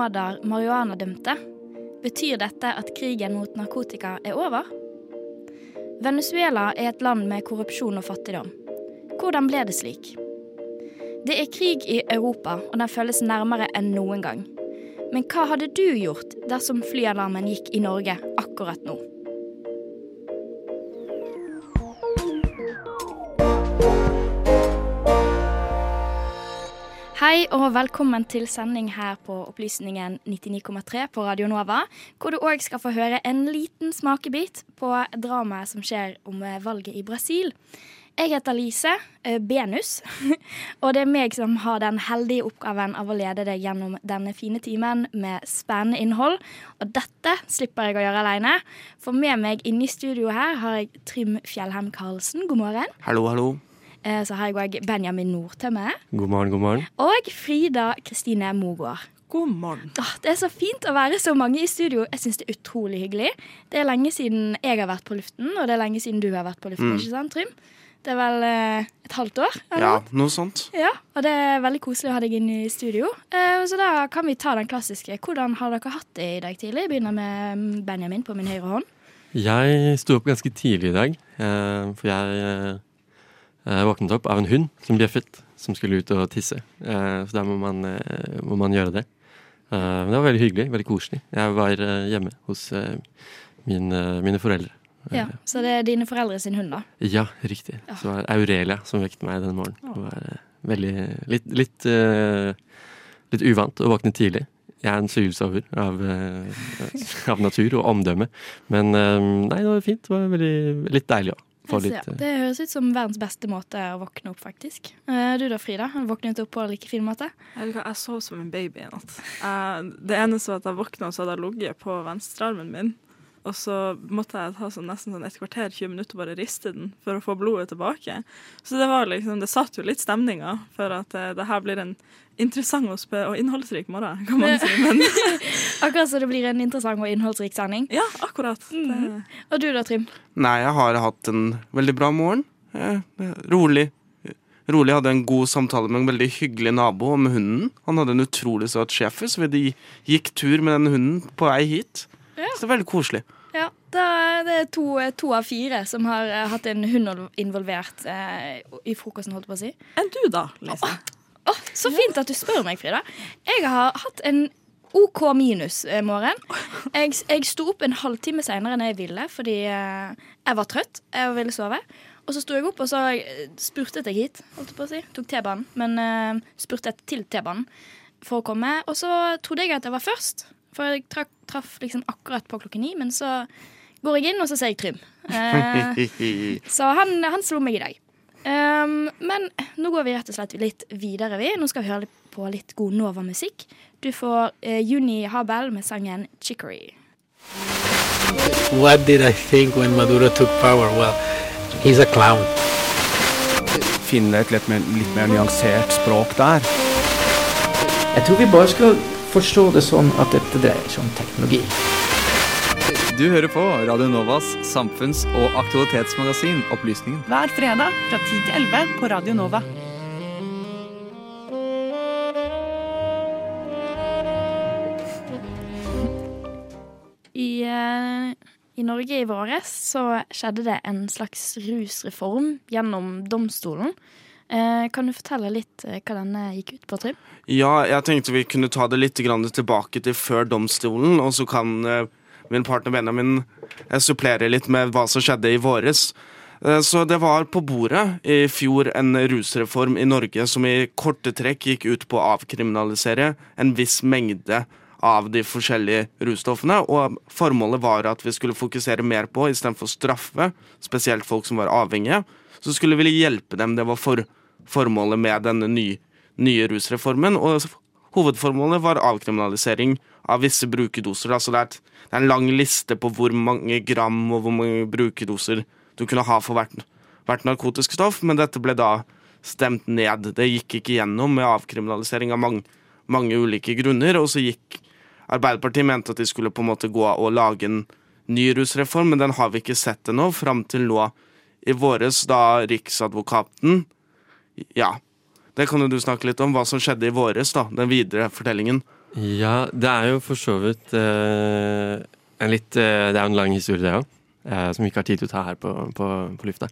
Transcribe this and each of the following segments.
Benåder marihuanadømte. Betyr dette at krigen mot narkotika er over? Venezuela er et land med korrupsjon og fattigdom. Hvordan ble det slik? Det er krig i Europa, og den føles nærmere enn noen gang. Men hva hadde du gjort dersom flyalarmen gikk i Norge akkurat nå? Hei og velkommen til sending her på Opplysningen 99,3 på Radio Nova, hvor du òg skal få høre en liten smakebit på dramaet som skjer om valget i Brasil. Jeg heter Lise eh, Benus, og det er meg som har den heldige oppgaven av å lede deg gjennom denne fine timen med spennende innhold. Og dette slipper jeg å gjøre alene, for med meg inne i studio her har jeg Trym Fjellheim Karlsen. God morgen. Hallo, hallo. Eh, Så har jeg òg Benjamin Nordtømme. God morgen, god morgen. Og Frida Kristine Mogård. God morgen. Åh, det er så fint å være så mange i studio. Jeg syns det er utrolig hyggelig. Det er lenge siden jeg har vært på luften, og det er lenge siden du har vært på luften. Mm. ikke sant, Trym? Det er vel eh, et halvt år? eller Ja, noe? sånt. ja. Og det er veldig koselig å ha deg inn i studio. Eh, så da kan vi ta den klassiske. Hvordan har dere hatt det i dag tidlig? Jeg begynner med Benjamin på min høyre hånd. Jeg sto opp ganske tidlig i dag, eh, for jeg eh, våknet opp av en hund som bjeffet, som skulle ut og tisse. Eh, så da må man, eh, må man gjøre det. Eh, men det var veldig hyggelig, veldig koselig. Jeg var hjemme hos min, eh, mine foreldre. Ja, Så det er dine foreldre sin hund, da? Ja, riktig. Så det var Aurelia som vekket meg denne morgenen. Det var veldig litt, litt, litt uvant å våkne tidlig. Jeg er en sylsover av, av natur og omdømme. Men nei, det var fint. Det var veldig, litt deilig òg. Få litt ser. eh, Det høres ut som verdens beste måte å våkne opp, faktisk. Eh, Du da, Frida? Har du Våknet opp på en like fin måte? Jeg, jeg sov som en baby i natt. Det eneste var at jeg våkna, og så hadde jeg ligget på venstrearmen min. Og så måtte jeg ta sånn, nesten sånn et kvarter, 20 minutter, bare riste den for å få blodet tilbake. Så det var liksom, det satt jo litt stemninga for at eh, det her blir en interessant og, innholdsrik morgen, kan man si. Men Akkurat så det blir en interessant og innholdsrik sending. ja, akkurat. Mm. Og du da, Trym? Nei, jeg har hatt en veldig bra morgen. Eh, rolig. Rolig hadde en god samtale med en veldig hyggelig nabo om hunden. Han hadde en utrolig søt schæfer, så vi gikk tur med den hunden på vei hit. Så det er veldig koselig. Ja, Det er to, to av fire som har eh, hatt en hund involvert eh, i frokosten, holdt jeg på å si. enn du, da, Lise? Å, så fint at du spør meg, Frida. Jeg har hatt en OK minus eh, morgen. Jeg, jeg sto opp en halvtime seinere enn jeg ville, fordi eh, jeg var trøtt. Jeg ville sove. Og så sto jeg opp, og så eh, spurtet jeg hit. holdt jeg på å si. Tok T-banen, men eh, spurtet til T-banen for å komme. Og så trodde jeg at jeg var først, for jeg traff, traff liksom akkurat på klokken ni. Men så går jeg inn, og så ser jeg Trym. Eh, så han, han slo meg i dag. Um, men nå går vi rett og slett litt videre. vi. Nå skal vi høre på litt god Nova-musikk. Du får eh, Juni Habel med sangen 'Chicory'. What did I think when Maduro took power? Well, he's a clown. finne et litt mer, litt mer nyansert språk der. Jeg tror vi bare skal forstå det sånn at dette dreier seg om teknologi. Du hører på Radio Novas samfunns- og aktualitetsmagasin Opplysningen. Hver fredag fra 10 til 11 på Radio Nova. I, eh, I Norge i våres så skjedde det en slags rusreform gjennom domstolen. Eh, kan du fortelle litt eh, hva denne gikk ut på, Trym? Ja, jeg tenkte vi kunne ta det litt tilbake til før domstolen, og så kan eh, min partner Benjamin supplere litt med hva som skjedde i våres. Så det var på bordet i fjor en rusreform i Norge som i korte trekk gikk ut på å avkriminalisere en viss mengde av de forskjellige russtoffene, og formålet var at vi skulle fokusere mer på, istedenfor å straffe, spesielt folk som var avhengige, så skulle vi hjelpe dem. Det var for, formålet med denne nye, nye rusreformen, og hovedformålet var avkriminalisering av visse brukerdoser. Altså det, er det er en lang liste på hvor mange gram og hvor mange brukerdoser du kunne ha for hvert, hvert narkotisk stoff, men dette ble da stemt ned. Det gikk ikke gjennom med avkriminalisering av mange, mange ulike grunner, og så gikk Arbeiderpartiet mente at de skulle på en måte gå og lage en ny rusreform, men den har vi ikke sett ennå, fram til nå i våres, da Riksadvokaten Ja, det kan jo du snakke litt om, hva som skjedde i våres, da, den videre fortellingen. Ja, det er jo for så vidt eh, en litt eh, Det er jo en lang historie, det òg, eh, som vi ikke har tid til å ta her på, på, på lufta.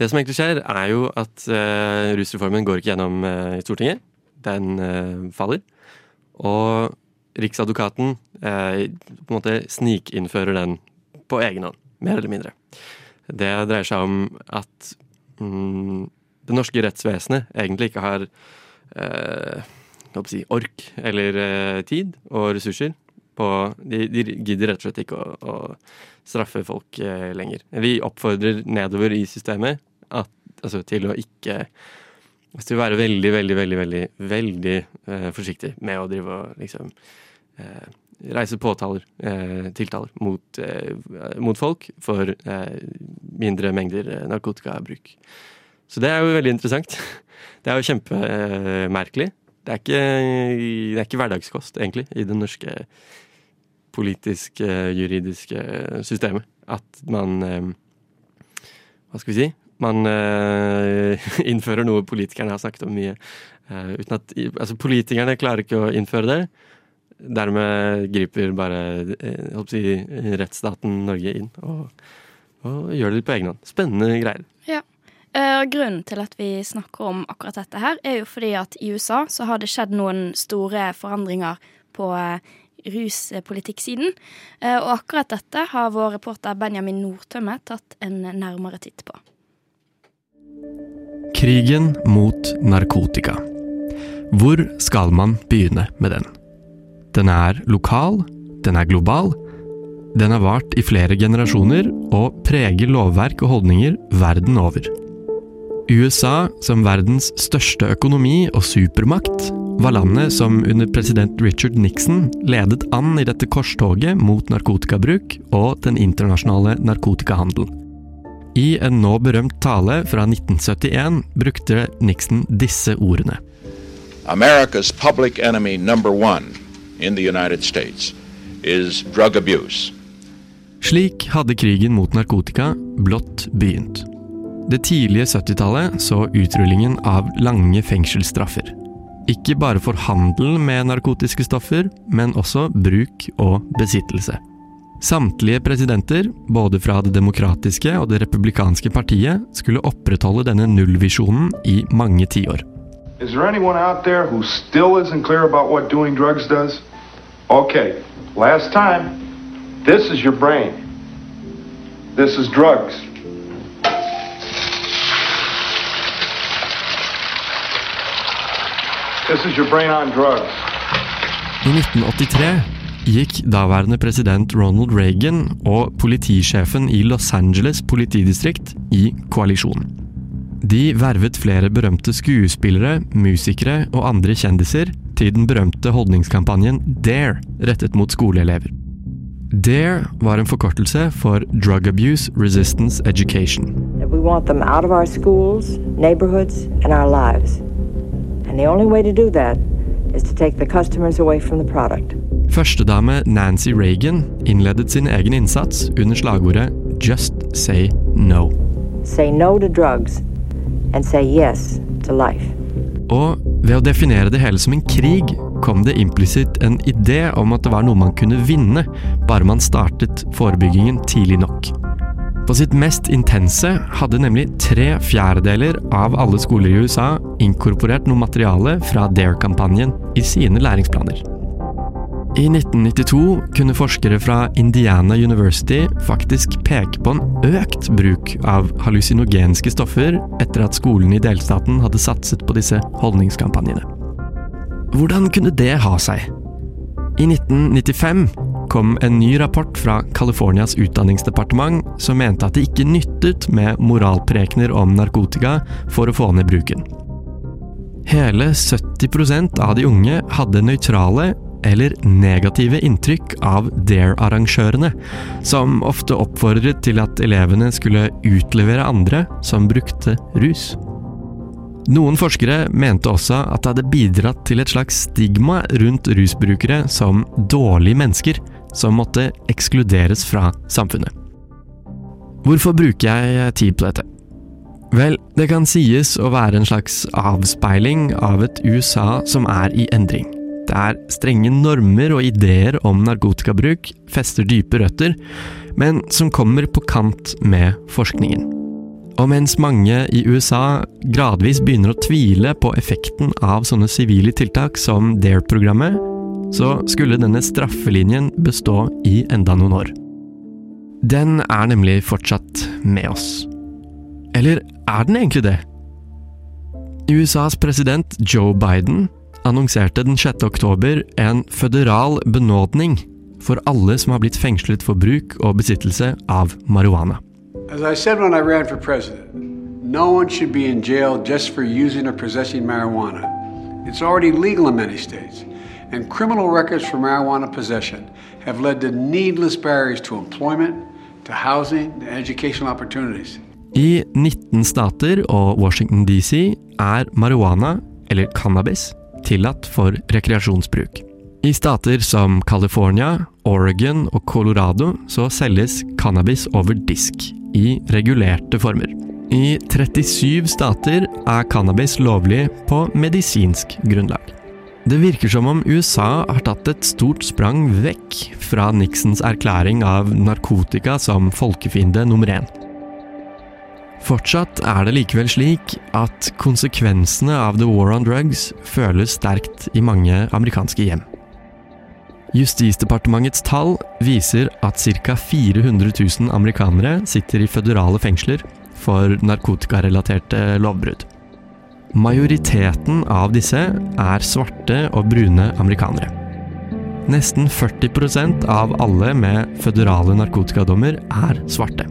Det som egentlig skjer, er jo at eh, rusreformen går ikke gjennom eh, i Stortinget. Den eh, faller. Og Riksadvokaten eh, på en måte snikinnfører den på egen hånd, mer eller mindre. Det dreier seg om at mm, det norske rettsvesenet egentlig ikke har eh, si, ork eller eh, tid og ressurser på de, de, gidder rett og slett ikke å, å straffe folk eh, lenger. Vi oppfordrer nedover i systemet at, altså, til å ikke altså, Til å være veldig, veldig, veldig veldig, veldig eh, forsiktig med å drive og liksom eh, reise påtaler, eh, tiltaler, mot, mot, folk for mindre mengder narkotikabruk. Så det er jo veldig interessant. Det er jo kjempemerkelig. Det er ikke, det er ikke hverdagskost, egentlig, i det norske politiske, juridiske systemet. At man Hva skal vi si? Man innfører noe politikerne har snakket om mye. uten at, altså Politikerne klarer ikke å innføre det. Dermed griper bare si, rettsstaten Norge inn og, og gjør det litt på egen hånd. Spennende greier. Ja. Uh, grunnen til at vi snakker om akkurat dette her, er jo fordi at i USA så har det skjedd noen store forandringer på uh, ruspolitikksiden. Uh, og akkurat dette har vår reporter Benjamin Nordtømme tatt en nærmere titt på. Krigen mot narkotika. Hvor skal man begynne med den? Den er lokal, den er global. Den har vart i flere generasjoner og preger lovverk og holdninger verden over. USA, som verdens største økonomi og supermakt, var landet som under president Richard Nixon ledet an i dette korstoget mot narkotikabruk og den internasjonale narkotikahandelen. I en nå berømt tale fra 1971 brukte Nixon disse ordene. America's public enemy number one in the United States is drug abuse. Slik hadde krigen mot narkotika blott begynt. Det tidlige 70-tallet så utrullingen av lange fengselsstraffer. Ikke bare for handel med narkotiske stoffer, men også bruk og besittelse. Samtlige presidenter, både fra det demokratiske og det republikanske partiet, skulle opprettholde denne nullvisjonen i mange tiår. Is there anyone out there who still isn't clear about what doing drugs does? Okay, last time. This is your brain. This is drugs. I 1983 gikk daværende president Ronald Reagan og politisjefen i Los Angeles politidistrikt i koalisjon. De vervet flere berømte skuespillere, musikere og andre kjendiser til den berømte holdningskampanjen Dare rettet mot skoleelever. DARE var en forkortelse for Drug Abuse Resistance Education. We want them out of our schools, neighborhoods and our lives. And the only way to do that is to take the customers away from the product. Førstedame Nancy Reagan innledet sin egen innsats under slagordet Just say no. Say no to drugs and say yes to life. Og ved å definere det hele som en krig, kom det implisitt en idé om at det var noe man kunne vinne, bare man startet forebyggingen tidlig nok. På sitt mest intense hadde nemlig tre fjerdedeler av alle skoler i USA inkorporert noe materiale fra Dare-kampanjen i sine læringsplaner. I 1992 kunne forskere fra Indiana University faktisk peke på en økt bruk av hallusinogenske stoffer etter at skolene i delstaten hadde satset på disse holdningskampanjene. Hvordan kunne det ha seg? I 1995 kom en ny rapport fra Californias utdanningsdepartement som mente at det ikke nyttet med moralprekener om narkotika for å få ned bruken. Hele 70% av de unge hadde nøytrale eller negative inntrykk av Dare-arrangørene, som ofte oppfordret til at elevene skulle utlevere andre som brukte rus. Noen forskere mente også at det hadde bidratt til et slags stigma rundt rusbrukere som dårlige mennesker som måtte ekskluderes fra samfunnet. Hvorfor bruker jeg tid på dette? Vel, det kan sies å være en slags avspeiling av et USA som er i endring. Der strenge normer og ideer om narkotikabruk fester dype røtter, men som kommer på kant med forskningen. Og mens mange i USA gradvis begynner å tvile på effekten av sånne sivile tiltak som DARE-programmet, så skulle denne straffelinjen bestå i enda noen år. Den er nemlig fortsatt med oss. Eller er den egentlig det? USAs president Joe Biden annonserte den 6. oktober en føderal benådning for alle som har blitt fengslet for bruk og besittelse av marihuana. As I said when I ran for president, no one should be in jail just for using or possessing marijuana. It's already legal in many states, and criminal records for marijuana possession have led to needless barriers to employment, to housing, to educational opportunities. I 19 stater og Washington DC er marihuana, eller cannabis, tillatt for rekreasjonsbruk. I stater som California, Oregon og Colorado så selges cannabis over disk, i regulerte former. I 37 stater er cannabis lovlig på medisinsk grunnlag. Det virker som om USA har tatt et stort sprang vekk fra Nixons erklæring av narkotika som folkefiende nummer én. Fortsatt er det likevel slik at konsekvensene av the war on drugs føles sterkt i mange amerikanske hjem. Justisdepartementets tall viser at ca. 400 000 amerikanere sitter i føderale fengsler for narkotikarelaterte lovbrudd. Majoriteten av disse er svarte og brune amerikanere. Nesten 40% av alle med føderale narkotikadommer er svarte.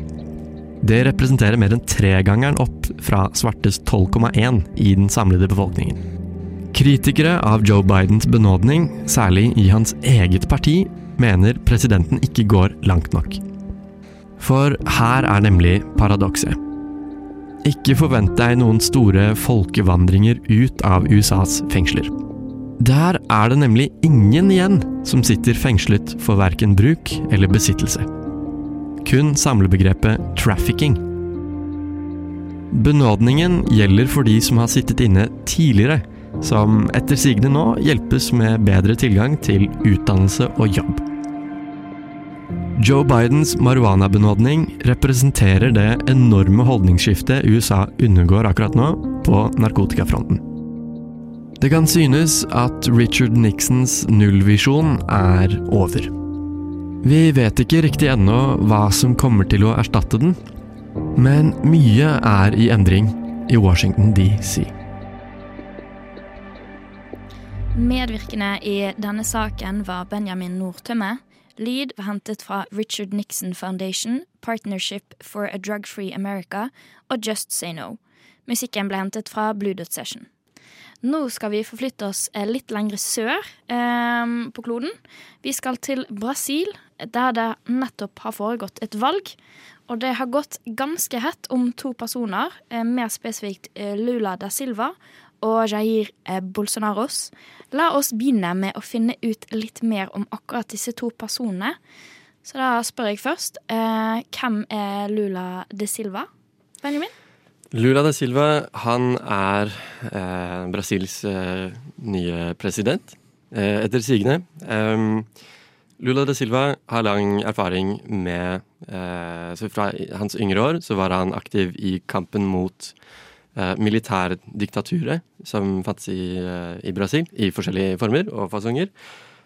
Det representerer mer enn tregangeren opp fra svartes 12,1 i den samlede befolkningen. Kritikere av Joe Bidens benådning, særlig i hans eget parti, mener presidenten ikke går langt nok. For her er nemlig paradokset. Ikke forvent deg noen store folkevandringer ut av USAs fengsler. Der er det nemlig ingen igjen som sitter fengslet for verken bruk eller besittelse. Kun samlebegrepet trafficking. Benådningen gjelder for de som har sittet inne tidligere, som etter sigende nå hjelpes med bedre tilgang til utdannelse og jobb. Joe Bidens marihuanabenådning representerer det enorme holdningsskiftet USA undergår akkurat nå på narkotikafronten. Det kan synes at Richard Nixons nullvisjon er over. Vi vet ikke riktig ennå hva som kommer til å erstatte den, men mye er i endring i Washington DC. Medvirkende i denne saken var Benjamin Nordtømme. Lyd var hentet fra Richard Nixon Foundation, Partnership for a Drug-Free America og Just Say No. Musikken ble hentet fra Blue Dot Session. Nå skal vi forflytte oss eh, litt lengre sør eh, på kloden. Vi skal til Brasil, der det nettopp har foregått et valg. Og det har gått ganske hett om to personer, eh, mer spesifikt eh, Lula da Silva og Jair eh, Bolsonaros. La oss begynne med å finne ut litt mer om akkurat disse to personene. Så da spør jeg først. Eh, hvem er Lula de Silva? Benjamin? Lula de Silva han er eh, Brasils eh, nye president, eh, etter sigende. Um, Lula de Silva har lang erfaring med eh, Fra hans yngre år så var han aktiv i kampen mot eh, militærdiktaturet som fantes i, eh, i Brasil, i forskjellige former og fasonger.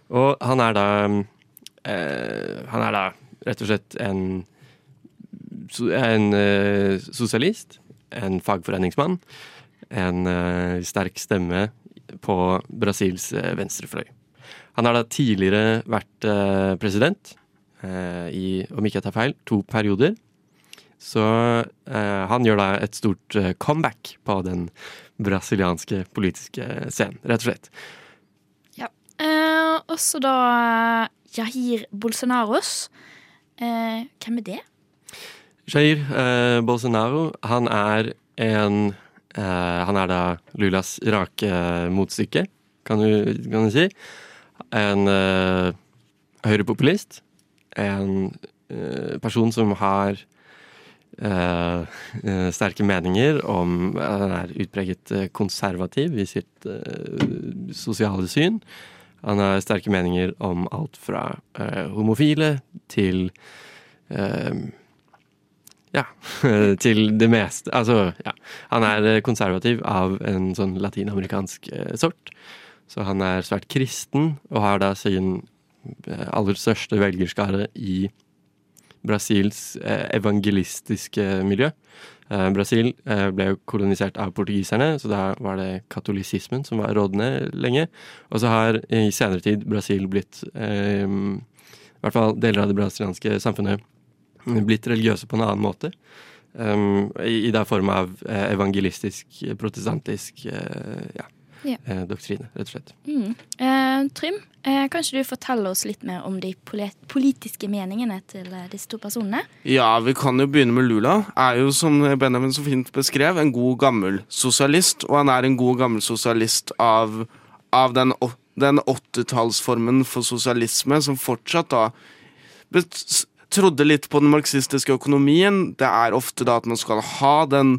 Og han er da eh, Han er da rett og slett en, en eh, sosialist en fagforeningsmann, en sterk stemme på Brasils venstrefløy. Han har da tidligere vært president i, om ikke jeg tar feil, to perioder. Så han gjør da et stort comeback på den brasilianske politiske scenen, rett og slett. Ja. og så da Jair Bolsonaros. hvem er det? Jair eh, Bolsonaro han er en Eh, han er da Lulas rake motstykke, kan du, kan du si. En høyrepopulist. En person som har uh, sterke meninger om Han er utpreget konservativ i sitt sosiale syn. Han har sterke meninger om alt fra homofile til ja, til det meste. Altså, ja. Han er konservativ av en sånn latinamerikansk sort. Så han er svært kristen, og har da sin eh, aller største velgerskare i Brasils eh, evangelistiske miljø. Eh, Brasil ble jo kolonisert av portugiserne, så da var det katolisismen som var rådende lenge. Og så har i senere tid Brasil blitt, i hvert fall deler av det brasilianske samfunnet, blitt religiøse på en annen måte. I da form av evangelistisk, protestantisk ja, ja. eh, doktrine, rett og slett. Mm. Eh, Trym, eh, kan ikke du fortelle oss litt mer om de politiske meningene til disse to personene? Ja, vi kan jo begynne med Lula. Er jo, som Benjamin så fint beskrev, en god gammel sosialist. Og han er en god gammel sosialist av, av den, den 80-tallsformen for sosialisme som fortsatt da trodde litt på den marxistiske økonomien. Det er ofte da at man skal ha den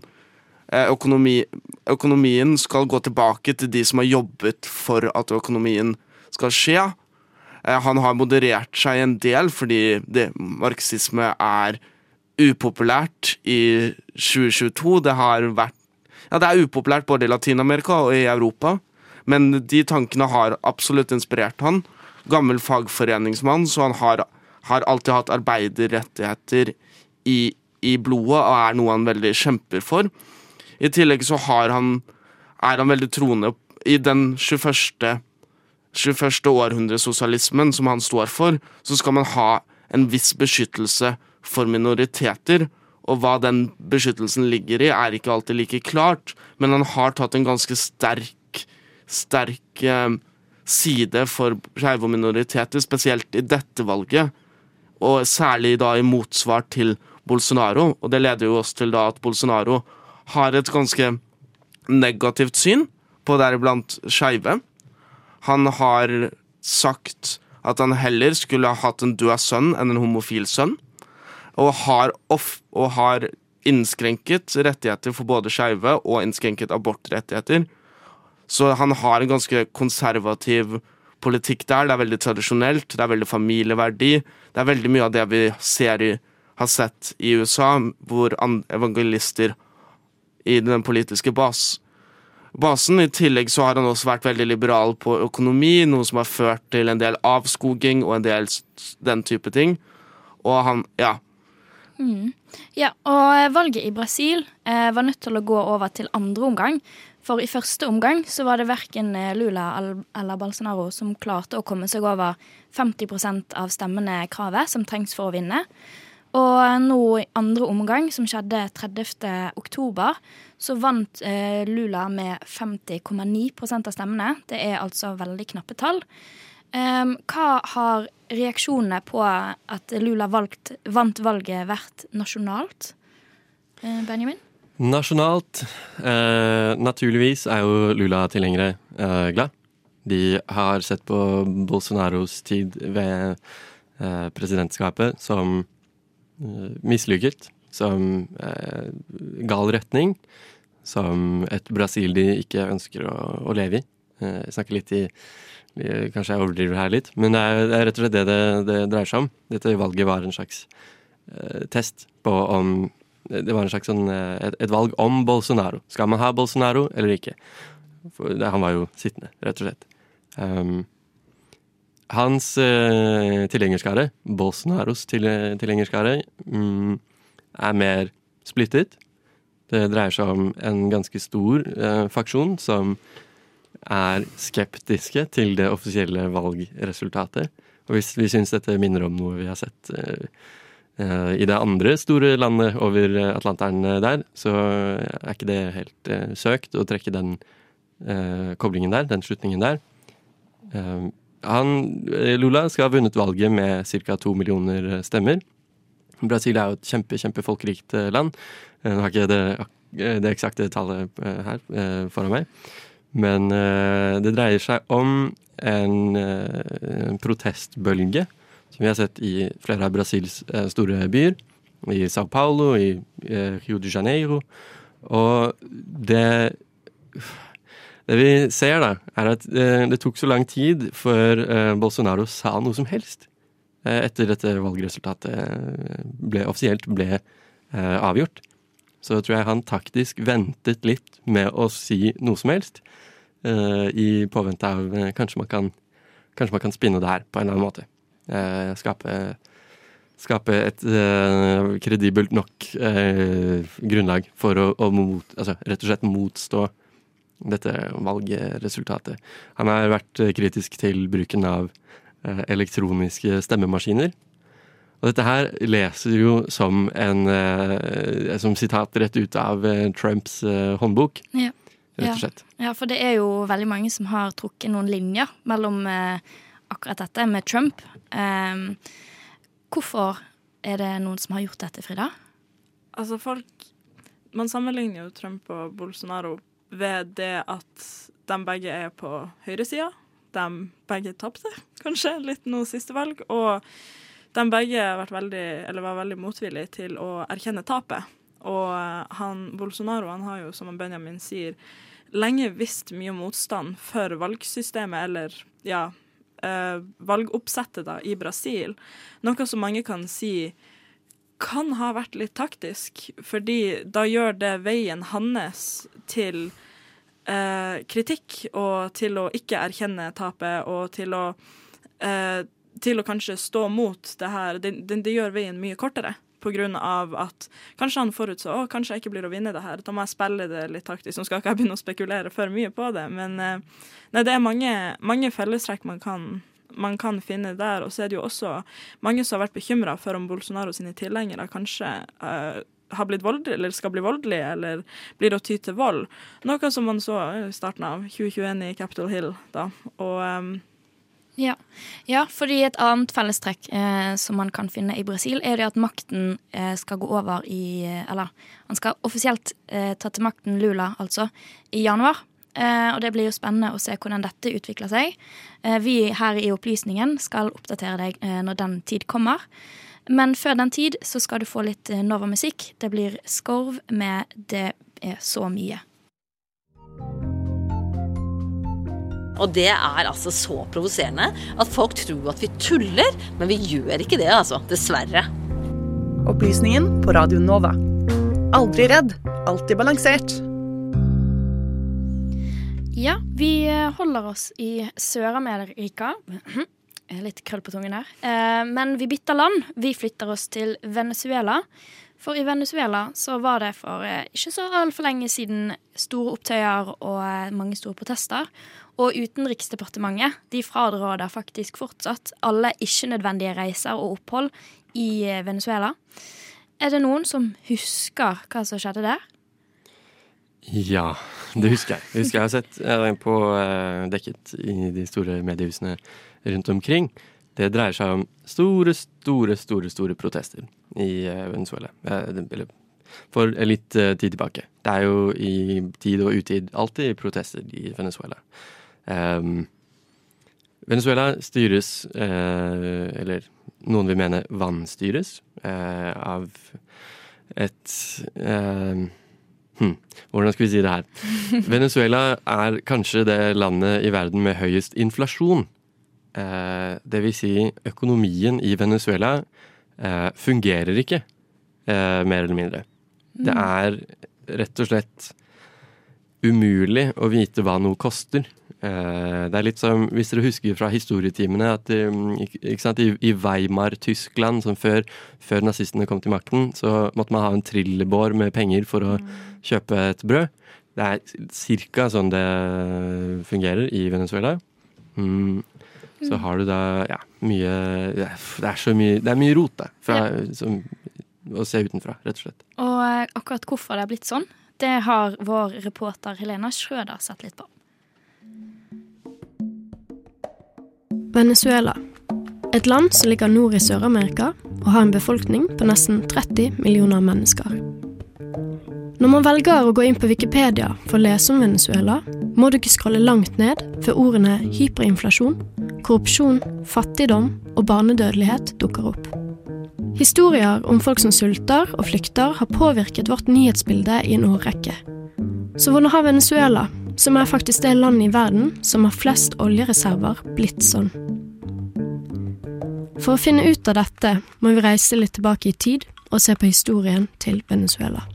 økonomi, økonomien skal gå tilbake til de som har jobbet for at økonomien skal skje. Eh, han har moderert seg en del fordi det, marxisme er upopulært i 2022. Det har vært Ja, det er upopulært både i Latin-Amerika og i Europa, men de tankene har absolutt inspirert han. Gammel fagforeningsmann, så han har, har alltid hatt arbeiderrettigheter i, i blodet og er noe han veldig kjemper for. I tillegg så han, er han veldig troende i den 21. 21. århundresosialismen som han står for, så skal man ha en viss beskyttelse for minoriteter. Og hva den beskyttelsen ligger i, er ikke alltid like klart, men han har tatt en ganske sterk, sterk eh, side for skeive minoriteter, spesielt i dette valget. Og særlig da i motsvar til Bolsonaro, og det leder jo oss til da at Bolsonaro har et ganske negativt syn på deriblant skeive. Han har sagt at han heller skulle ha hatt en død sønn enn en homofil sønn. Og har, off, og har innskrenket rettigheter for både skeive og innskrenket abortrettigheter. Så han har en ganske konservativ politikk der. Det er veldig tradisjonelt, det er veldig familieverdi. Det er veldig mye av det vi ser i, har sett i USA, hvor evangelister i den politiske bas. basen. I tillegg så har han også vært veldig liberal på økonomi, noe som har ført til en del avskoging og en del den type ting. Og han Ja. Mm. Ja, og valget i Brasil eh, var nødt til å gå over til andre omgang. For i første omgang så var det verken eh, Lula eller Balsenaro som klarte å komme seg over 50% av stemmene kravet som trengs for å vinne. Og nå i andre omgang, som skjedde 30. oktober, så vant eh, Lula med 50,9% av stemmene. Det er altså veldig knappe tall. Eh, hva har reaksjonene på at Lula valgt, vant valget vært nasjonalt? Eh, Benjamin? Nasjonalt eh, Naturligvis er jo Lula-tilhengere eh, glad. De har sett på Bolsonaros tid ved eh, presidentskapet som mislykket, som eh, gal retning, som et Brasil de ikke ønsker å, å leve i. Eh, jeg snakker litt i Kanskje jeg overdriver her litt, men det er, det er rett og slett det, det det dreier seg om. Dette valget var en slags eh, test på om Det var en slags sånn, et, et, valg om Bolsonaro. Skal man ha Bolsonaro eller ikke? For det, han var jo sittende, rett og slett. Um, hans eh, tilhengerskare, Bolsonaros tilhengerskare, mm, er mer splittet. Det dreier seg om en ganske stor eh, faksjon som er skeptiske til det offisielle valgresultatet. Og hvis vi syns dette minner om noe vi har sett eh, eh i det andre store landet over Atlanteren der, så er ikke det helt eh, søkt å trekke den eh, koblingen der, den slutningen der. Han, eh, Lula skal ha vunnet valget med ca. to millioner stemmer. Brasil er jo et kjempe, kjempefolkerikt eh, land. Nå har ikke det eh, det eksakte tallet eh, her eh, foran meg. Men eh, det dreier seg om en, eh, en protestbølge som vi har sett i flere av Brasils eh, store byer. I Sao Paulo, i eh, Rio de Janeiro. Og det Det vi ser, da, er at eh, det tok så lang tid før eh, Bolsonaro sa noe som helst. Eh, etter dette valgresultatet ble, offisielt ble avgjort. Så tror jeg han taktisk ventet litt med å si noe som helst. I påvente av kanskje, man kan, kanskje man kan spinne det her på en eller annen måte. Skape, skape et kredibelt nok grunnlag for å, å mot, altså, rett og slett motstå dette valgresultatet. Han har vært eh, kritisk til bruken av eh, elektroniske stemmemaskiner. Og dette her leser jo som en eh, som sitat rett ut av Trumps håndbok, Ja. rett og slett. Ja, for det er jo veldig mange som har trukket noen linjer mellom akkurat dette med Trump. Ehm, hvorfor er det noen som har gjort dette, Frida? Altså, folk Man sammenligner jo Trump og Bolsonaro ved det at de begge er på høyresida. De begge tapte, kanskje, litt nå siste valg. Og de begge veldig, var veldig motvillige til å erkjenne tapet. Og han, Bolsonaro han har jo, som Benjamin sier, lenge visst mye motstand for valgsystemet, eller ja, eh, valgoppsettet da, i Brasil. Noe som mange kan si kan ha vært litt taktisk, fordi da gjør det veien hans til eh, kritikk og til å ikke erkjenne tapet og til å eh, til å kanskje stå mot det her. Det, det, gjør veien mye kortere. På grunn av at kanskje han forutså å, kanskje jeg ikke blir å vinne det her. Da må jeg spille det litt taktisk. Nå skal ikke jeg begynne å spekulere for mye på det, men eh, nei, det er mange, mange fellestrekk man kan, man kan finne der. Og så er det jo også mange som har vært bekymra for om Bolsonaro sine tilhengere kanskje eh, har blitt voldelige, eller skal bli voldelige, eller blir å ty til vold. Noe som man så i starten av 2021 i Capitol Hill, da. Og um Ja. ja, fordi et annet fellestrekk eh, som man kan finne i Brasil, er det at makten eh, skal gå over i eh, Eller han skal offisielt eh, ta til makten Lula, altså, i januar. Eh, og det blir jo spennende å se hvordan dette utvikler seg. Eh, vi her i Opplysningen skal oppdatere deg når den tid kommer. Men før den tid så skal du få litt eh, Nova musikk. Det blir Skorv med Det er så mye. Og det er altså så provoserende at folk tror at vi tuller, men vi gjør ikke det, altså. Dessverre. Opplysningen på Radio Nova. Aldri redd, alltid balansert. Ja, vi eh, holder oss i Sør-Amerika. Litt krøll på tungen her. Eh, Men vi bytter land. Vi flytter oss til Venezuela. For i Venezuela så var det for eh, ikke så altfor lenge siden store opptøyer og eh, mange store protester. Og Utenriksdepartementet de fraråder faktisk fortsatt alle ikke-nødvendige reiser og opphold i Venezuela. Er det noen som husker hva som skjedde der? Ja, det husker jeg. Det husker jeg har sett eh, på dekket i de store mediehusene rundt omkring. Det dreier seg om store, store, store store protester i eh, Venezuela. Eh, Eller for litt eh, tid tilbake. Det er jo i tid og utid alltid protester i Venezuela. Um, Venezuela styres, eh, eller noen vil mene vannstyres, eh, av et eh, hm, Hvordan skal vi si det her? Venezuela er kanskje det landet i verden med høyest inflasjon. Eh, det vil si, økonomien i Venezuela eh, fungerer ikke, eh, mer eller mindre. Det Mm. er rett og slett umulig å vite hva noe koster. Eh, det er litt som, Hvis dere husker fra historietimene, at ikke, ikke sant, i, Weimar-Tyskland, som før, før nazistene kom til makten, så måtte man ha en trillebår med penger for å kjøpe et brød. Det er ca. sånn det fungerer i Venezuela. Mm. Så har du da ja, mye Det er, så mye Det er mye rot, da. Fra, som, å se utenfra, rett og slett. Og eh, akkurat hvorfor det har blitt sånn, det har vår reporter Helena Schrøder sett litt på. Venezuela. Et land som ligger nord i Sør-Amerika og har en befolkning på nesten 30 millioner mennesker. Når man velger å gå inn på Wikipedia for å lese om Venezuela, må du ikke skrolle langt ned før ordene hyperinflasjon, korrupsjon, fattigdom og barnedødelighet dukker opp. Historier om folk som sulter og flykter, har påvirket vårt nyhetsbilde i en årrekke. Så hvordan har Venezuela, som er faktisk det landet i verden som har flest oljereserver, blitt sånn? For å finne ut av dette må vi reise litt tilbake i tid og se på historien til Venezuela.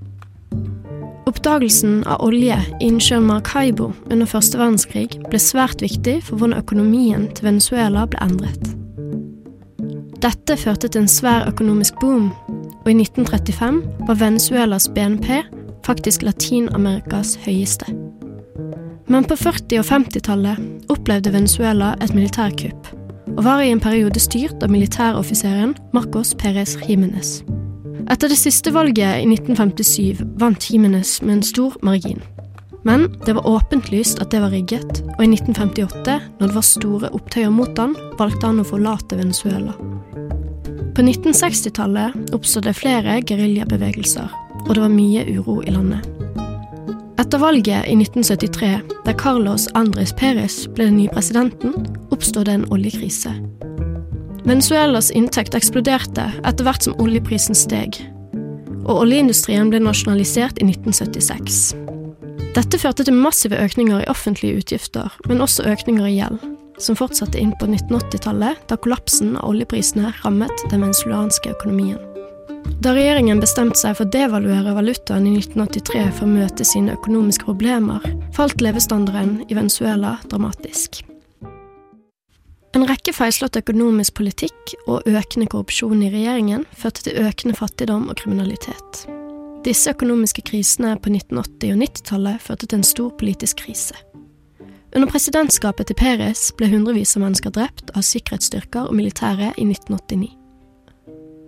Oppdagelsen av olje i innsjøen Maracaibo under første verdenskrig ble svært viktig for hvordan økonomien til Venezuela ble endret. Dette førte til en svær økonomisk boom, og i 1935 var Venezuelas BNP faktisk Latin-Amerikas høyeste. Men på 40- og 50-tallet opplevde Venezuela et militærkupp, og var i en periode styrt av militæroffiseren Marcos Pérez Jiménez. Etter det siste valget i 1957 vant Jimenez med en stor margin. Men det var åpent at det var rigget, og i 1958, når det var store opptøyer mot han, valgte han å forlate Venezuela. På 1960-tallet oppstod det flere geriljabevegelser, og det var mye uro i landet. Etter valget i 1973, der Carlos Andres Perez ble den nye presidenten, oppstod det en oljekrise. Venezuelas inntekt eksploderte etter hvert som oljeprisen steg, og oljeindustrien ble nasjonalisert i 1976. Dette førte til massive økninger i offentlige utgifter, men også økninger i gjeld, som fortsatte inn på 1980-tallet, da kollapsen av oljeprisene rammet den venezuelanske økonomien. Da regjeringen bestemte seg for å devaluere valutaen i 1983 for å møte sine økonomiske problemer, falt levestandarden i Venezuela dramatisk. En rekke feilslått økonomisk politikk og økende korrupsjon i regjeringen førte til økende fattigdom og kriminalitet. Disse økonomiske krisene på 1980- og 90-tallet førte til en stor politisk krise. Under presidentskapet til Perez ble hundrevis av mennesker drept av sikkerhetsstyrker og militære i 1989.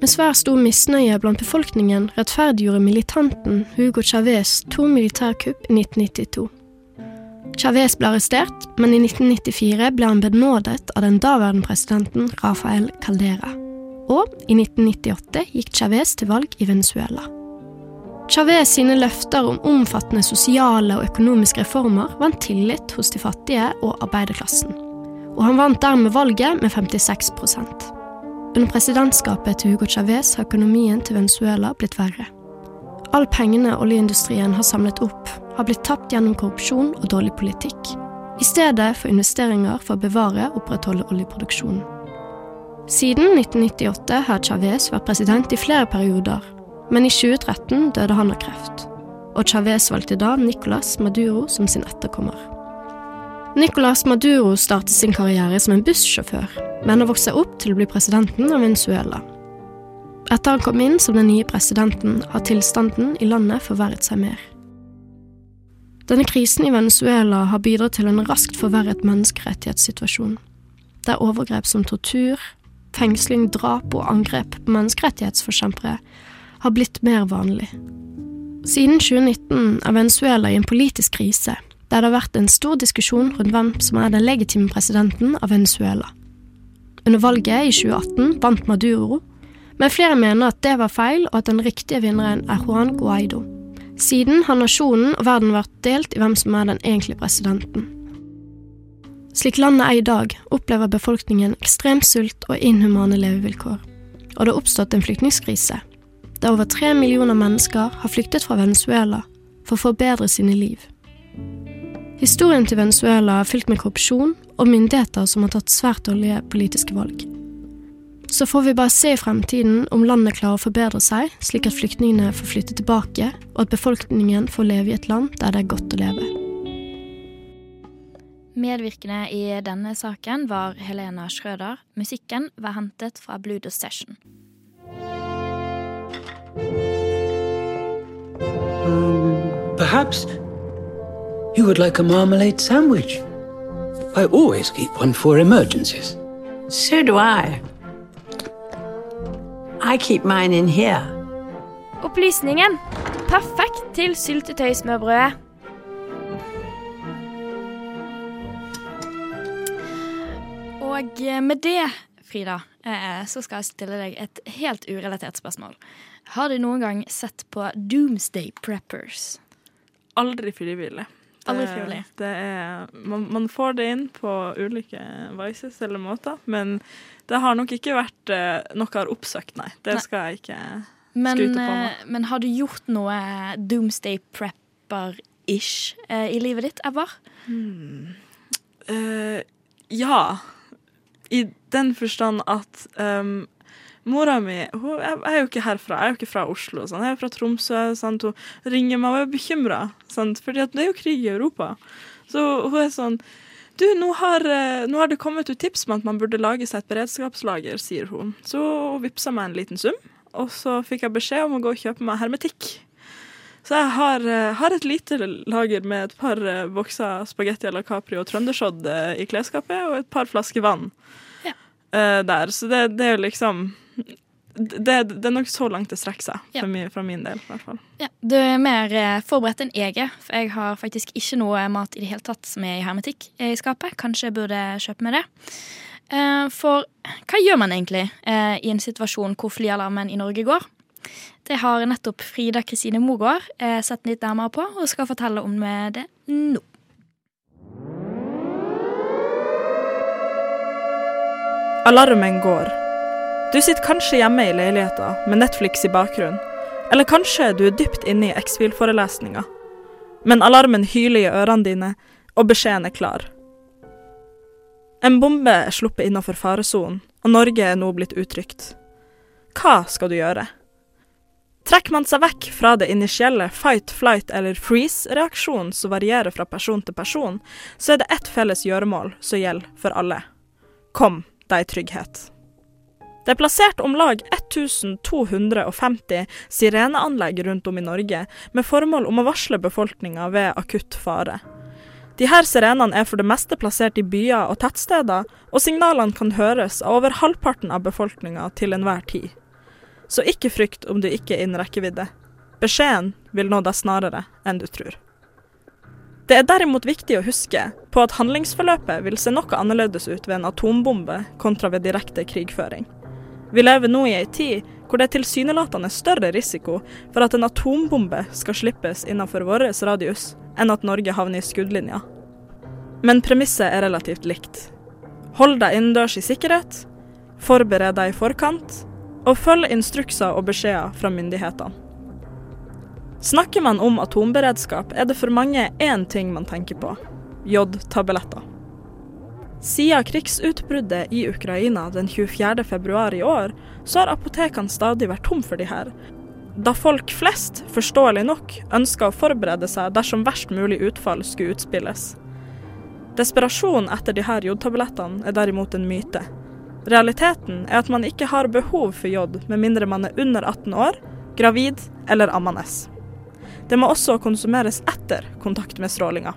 Med svært stor misnøye blant befolkningen rettferdiggjorde militanten Hugo Chávez to militærkupp i 1992. Chávez ble arrestert, men i 1994 ble han benådet av den daværende presidenten Rafael Caldera. Og i 1998 gikk Chávez til valg i Venezuela. Chávez sine løfter om omfattende sosiale og økonomiske reformer vant tillit hos de fattige og arbeiderklassen. Og han vant dermed valget med 56% Under presidentskapet til Hugo Chávez har økonomien til Venezuela blitt verre. All pengene oljeindustrien har samlet opp, har blitt tapt gjennom korrupsjon og dårlig politikk, i stedet for investeringer for å bevare og opprettholde oljeproduksjonen. Siden 1998 har Chávez vært president i flere perioder, men i 2013 døde han av kreft. Og Chávez valgte da Nicolas Maduro som sin etterkommer. Nicolas Maduro startet sin karriere som en bussjåfør, men har vokst seg opp til å bli presidenten av Venezuela. Etter han kom inn som den nye presidenten, har tilstanden i landet forverret seg mer. Denne krisen i Venezuela har bidratt til en raskt forverret menneskerettighetssituasjon, der overgrep som tortur, fengsling, drap og angrep på menneskerettighetsforkjempere har blitt mer vanlig. Siden 2019 er Venezuela i en politisk krise, der det har vært en stor diskusjon rundt hvem som er den legitime presidenten av Venezuela. Under valget i 2018 vant Maduro men flere mener at det var feil, og at den riktige vinneren er Juan Guaido. Siden har nasjonen og verden vært delt i hvem som er den egentlige presidenten. Slik landet er i dag, opplever befolkningen ekstrem sult og inhumane levevilkår. Og det har oppstått en flyktningkrise, der over tre millioner mennesker har flyktet fra Venezuela for å forbedre sine liv. Historien til Venezuela er fylt med korrupsjon og myndigheter som har tatt svært dårlige politiske valg. Så får vi bare se i fremtiden om landet klarer å forbedre seg, slik at flyktningene får flytte tilbake, og at befolkningen får leve i et land der det er godt å leve. Medvirkende i denne saken var Helena Schrøder. Musikken var hentet fra Blue Dust Session. Um, perhaps you would like a marmalade sandwich. I always keep one for emergencies. So do I. I keep mine in here. Opplysningen. Perfekt til syltetøysmørbrødet. Og med det, Frida, eh, så skal jeg stille deg et helt urelatert spørsmål. Har du noen gang sett på Doomsday Preppers? Aldri frivillig. Aldri frivillig. Det er, man, man får det inn på ulike vices eller måter, men det har nok ikke vært noe jeg har oppsøkt, nei. Det skal jeg ikke Men, skryte på meg. eh, men har du gjort noe Doomsday Prepper-ish uh, i livet ditt ever? Eh, ja. I den forstand at um, mora mi hun, jeg er jo ikke herfra, jeg er jo ikke fra Oslo. Sånn. Jeg er fra Tromsø. Sant? Hun ringer meg og er bekymra, fordi det er jo krig i Europa. Så hun er sånn Du, nå har, eh, nå har det kommet ut tips om at man burde lage seg et beredskapslager, sier hun. Så hun vippsa meg en liten sum, og så fikk jeg beskjed om å gå og kjøpe meg hermetikk. Så jeg har, eh, har et lite lager med et par eh, bokser spagetti à la Capri og trøndersodd i klesskapet, og et par flasker vann eh, der. Så det, det er jo liksom det, det er nok så langt det strekker seg, Ja. fra min del i hvert fall. Ja, Du er mer eh, forberedt enn jeg er, for jeg har faktisk ikke noe mat i det hele tatt som er i hermetikk i skapet. Kanskje jeg burde kjøpe meg det. Eh, For hva gjør man egentlig eh, i en situasjon hvor flyalarmen i Norge går? Det har nettopp Frida Kristine Mogård sett litt nærmere på, og skal fortelle om det nå. Alarmen går. Du sitter kanskje hjemme i leiligheta med Netflix i bakgrunnen. Eller kanskje du er dypt inne i X-Fil-forelesninga. Men alarmen hyler i ørene dine, og beskjeden er klar. En bombe er sluppet innafor faresonen, og Norge er nå blitt utrygt. Hva skal du gjøre? Trekker man seg vekk fra det initielle fight, flight eller freeze-reaksjonen som varierer fra person til person, så er det ett felles gjøremål som gjelder for alle. Kom deg trygghet. Det er plassert om lag 1250 sireneanlegg rundt om i Norge, med formål om å varsle befolkninga ved akutt fare. De her sirenene er for det meste plassert i byer og tettsteder, og signalene kan høres av over halvparten av befolkninga til enhver tid. Så ikke frykt om du ikke er innen rekkevidde. Beskjeden vil nå deg snarere enn du tror. Det er derimot viktig å huske på at handlingsforløpet vil se noe annerledes ut ved en atombombe kontra ved direkte krigføring. Vi lever nå i ei tid hvor det er tilsynelatende større risiko for at en atombombe skal slippes innenfor vår radius, enn at Norge havner i skuddlinja. Men premisset er relativt likt. Hold deg innendørs i sikkerhet, forbered deg i forkant, og følg instrukser og beskjeder fra myndighetene. Snakker man om atomberedskap, er det for mange én ting man tenker på jodtabletter. Siden krigsutbruddet i Ukraina den 24. februar i år, så har apotekene stadig vært tom for de her. Da folk flest, forståelig nok, ønska å forberede seg dersom verst mulig utfall skulle utspilles. Desperasjon etter de her jodtablettene er derimot en myte. Realiteten er at man ikke har behov for jod med mindre man er under 18 år, gravid eller ammende. Det må også konsumeres etter kontakt med strålinga.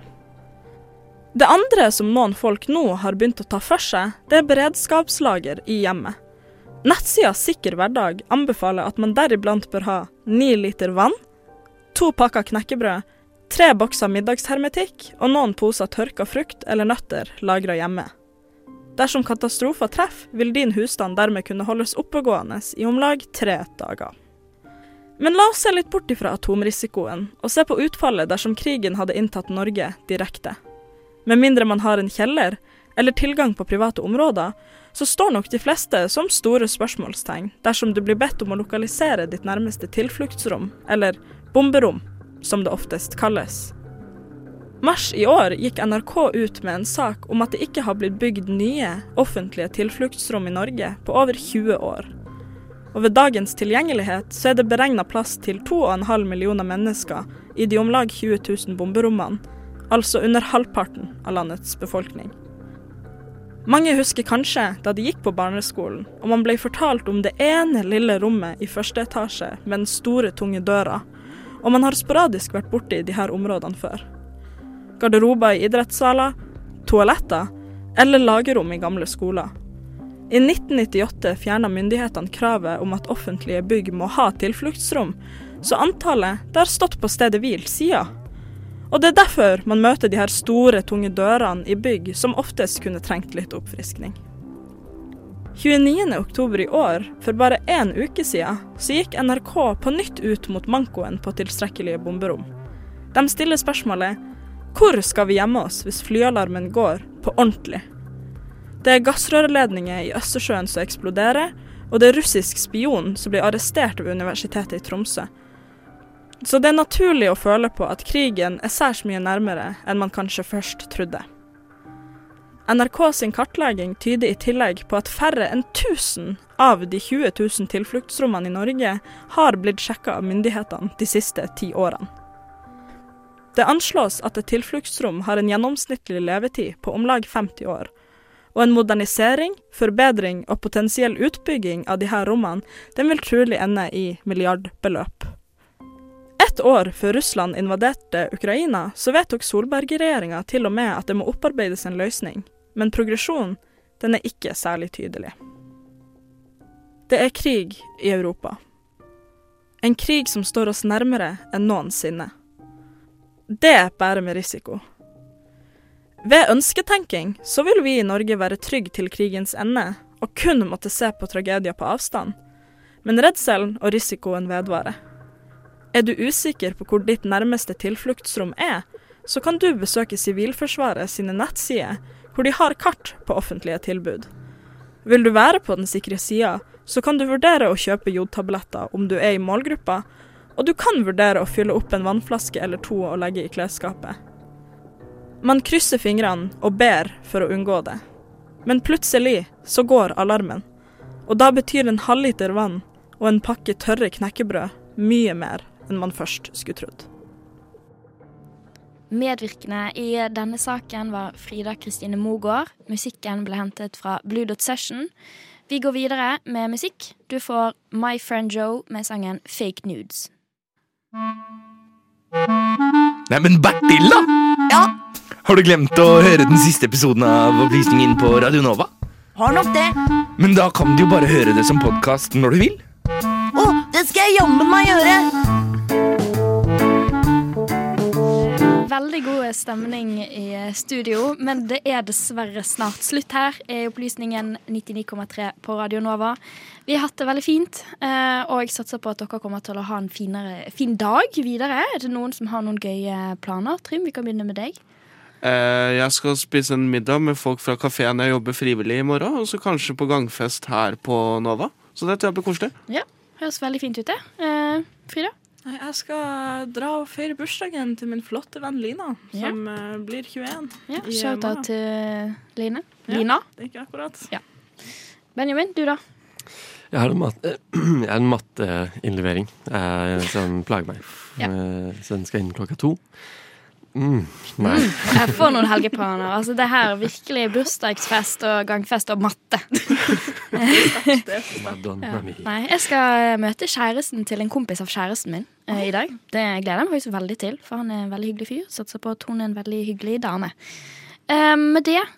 Det andre som noen folk nå har begynt å ta for seg, det er beredskapslager i hjemmet. Nettsida Sikker hverdag anbefaler at man deriblant bør ha ni liter vann, to pakker knekkebrød, tre bokser middagshermetikk og noen poser tørka frukt eller nøtter lagra hjemme. Dersom katastrofer treffer, vil din husstand dermed kunne holdes oppegående i om lag tre dager. Men la oss se litt bort ifra atomrisikoen, og se på utfallet dersom krigen hadde inntatt Norge direkte. Med mindre man har en kjeller, eller tilgang på private områder, så står nok de fleste som store spørsmålstegn dersom du blir bedt om å lokalisere ditt nærmeste tilfluktsrom, eller bomberom, som det oftest kalles. Mars i år gikk NRK ut med en sak om at det ikke har blitt bygd nye offentlige tilfluktsrom i Norge på over 20 år. Og ved dagens tilgjengelighet så er det beregna plass til 2,5 millioner mennesker i de om lag 20 000 bomberommene, altså under halvparten av landets befolkning. Mange husker kanskje da de gikk på barneskolen og man ble fortalt om det ene lille rommet i første etasje med den store, tunge døra, og man har sporadisk vært borti de her områdene før. Garderober i idrettssaler, toaletter eller lagerrom i gamle skoler. I 1998 fjerna myndighetene kravet om at offentlige bygg må ha tilfluktsrom, så antallet det har stått på stedet hvil siden. Og det er derfor man møter de her store, tunge dørene i bygg som oftest kunne trengt litt oppfriskning. 29. oktober i år, for bare én uke siden, så gikk NRK på nytt ut mot mankoen på tilstrekkelige bomberom. De stiller spørsmålet hvor skal vi gjemme oss hvis flyalarmen går på ordentlig? Det er gassrørledninger i Østersjøen som eksploderer, og det er russisk spion som blir arrestert ved Universitetet i Tromsø. Så det er naturlig å føle på at krigen er særs mye nærmere enn man kanskje først trodde. NRK sin kartlegging tyder i tillegg på at færre enn 1000 av de 20 000 tilfluktsrommene i Norge har blitt sjekka av myndighetene de siste ti årene. Det anslås at et tilfluktsrom har en gjennomsnittlig levetid på om lag 50 år, og en modernisering, forbedring og potensiell utbygging av disse rommene den vil trolig ende i milliardbeløp. Ett år før Russland invaderte Ukraina, så vedtok Solberg-regjeringa til og med at det må opparbeides en løsning, men progresjonen den er ikke særlig tydelig. Det er krig i Europa. En krig som står oss nærmere enn noensinne. Det bærer med risiko. Ved ønsketenking så vil vi i Norge være trygge til krigens ende, og kun måtte se på tragedier på avstand. Men redselen og risikoen vedvarer. Er du usikker på hvor ditt nærmeste tilfluktsrom er, så kan du besøke Sivilforsvaret sine nettsider, hvor de har kart på offentlige tilbud. Vil du være på den sikre sida, så kan du vurdere å kjøpe jodtabletter om du er i målgruppa, og du kan vurdere å fylle opp en vannflaske eller to og legge i klesskapet. Man krysser fingrene og ber for å unngå det. Men plutselig så går alarmen. Og da betyr en halvliter vann og en pakke tørre knekkebrød mye mer enn man først skulle trodd. Medvirkende i denne saken var Frida Kristine Mogård. Musikken ble hentet fra Blue Dot Session. Vi går videre med musikk. Du får My Friend Joe med sangen Fake Nudes. Neimen, Bertil, da! Ja? Har du glemt å høre den siste episoden av Opplysningen på Radio Nova? Har nok det. Men da kan du jo bare høre det som podkast når du vil. Å, det skal jeg jammen meg gjøre! Veldig god stemning i studio, men det er dessverre snart slutt her i Opplysningen 99,3 på Radio Nova. Vi har hatt det veldig fint, eh, og jeg satser på at dere kommer til å ha en finere, fin dag videre. Er det noen som har noen gøye planer? Trym, vi kan begynne med deg. Eh, Jeg skal spise en middag med folk fra kafeen jeg jobber frivillig i morgen, og så kanskje på gangfest her på Nova. Så det tror jeg blir koselig. Ja, Høres veldig fint ut, det. Eh, Frida? Nei, Jeg skal dra og feire bursdagen til min flotte venn Lina, som ja. blir 21. Ja, Shout-out til Line. Ja, Lina? Det er ikke akkurat. Ja. Benjamin, du da? Jeg har en, matte, jeg har en matteinnlevering eh, som plager meg. Ja. Eh, så den skal inn klokka to. Mm. Mm, jeg får noen helgeplaner. Altså, det her er virkelig bursdagsfest og gangfest og matte. Madonna Ja. Nei, jeg skal møte kjæresten til en kompis av kjæresten min eh, i dag. Det gleder jeg meg faktisk veldig til, for han er en veldig hyggelig fyr. Satser på at hun er en veldig hyggelig dame. Eh, med det eh,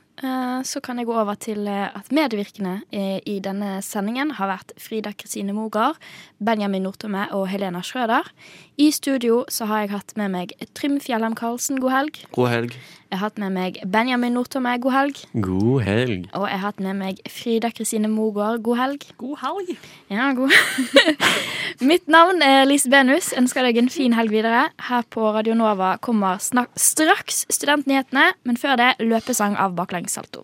så kan jeg gå over til eh, at medvirkende i, denne sendingen har vært Frida Kristine Mogard, Benjamin Nortomme og Helena Schrøder. I studio så har jeg hatt med meg Trym Fjellheim Karlsen, god helg. God helg. Jeg har hatt med meg Benjamin Nordtomme, god helg. God helg. Og jeg har hatt med meg Frida Kristine Mogård. God helg. God helg. Ja, god. Mitt navn er Lise Benus. Ønsker deg en fin helg videre. Her på Radio Nova kommer snak straks studentnyhetene, men før det løpesang av baklengs salto.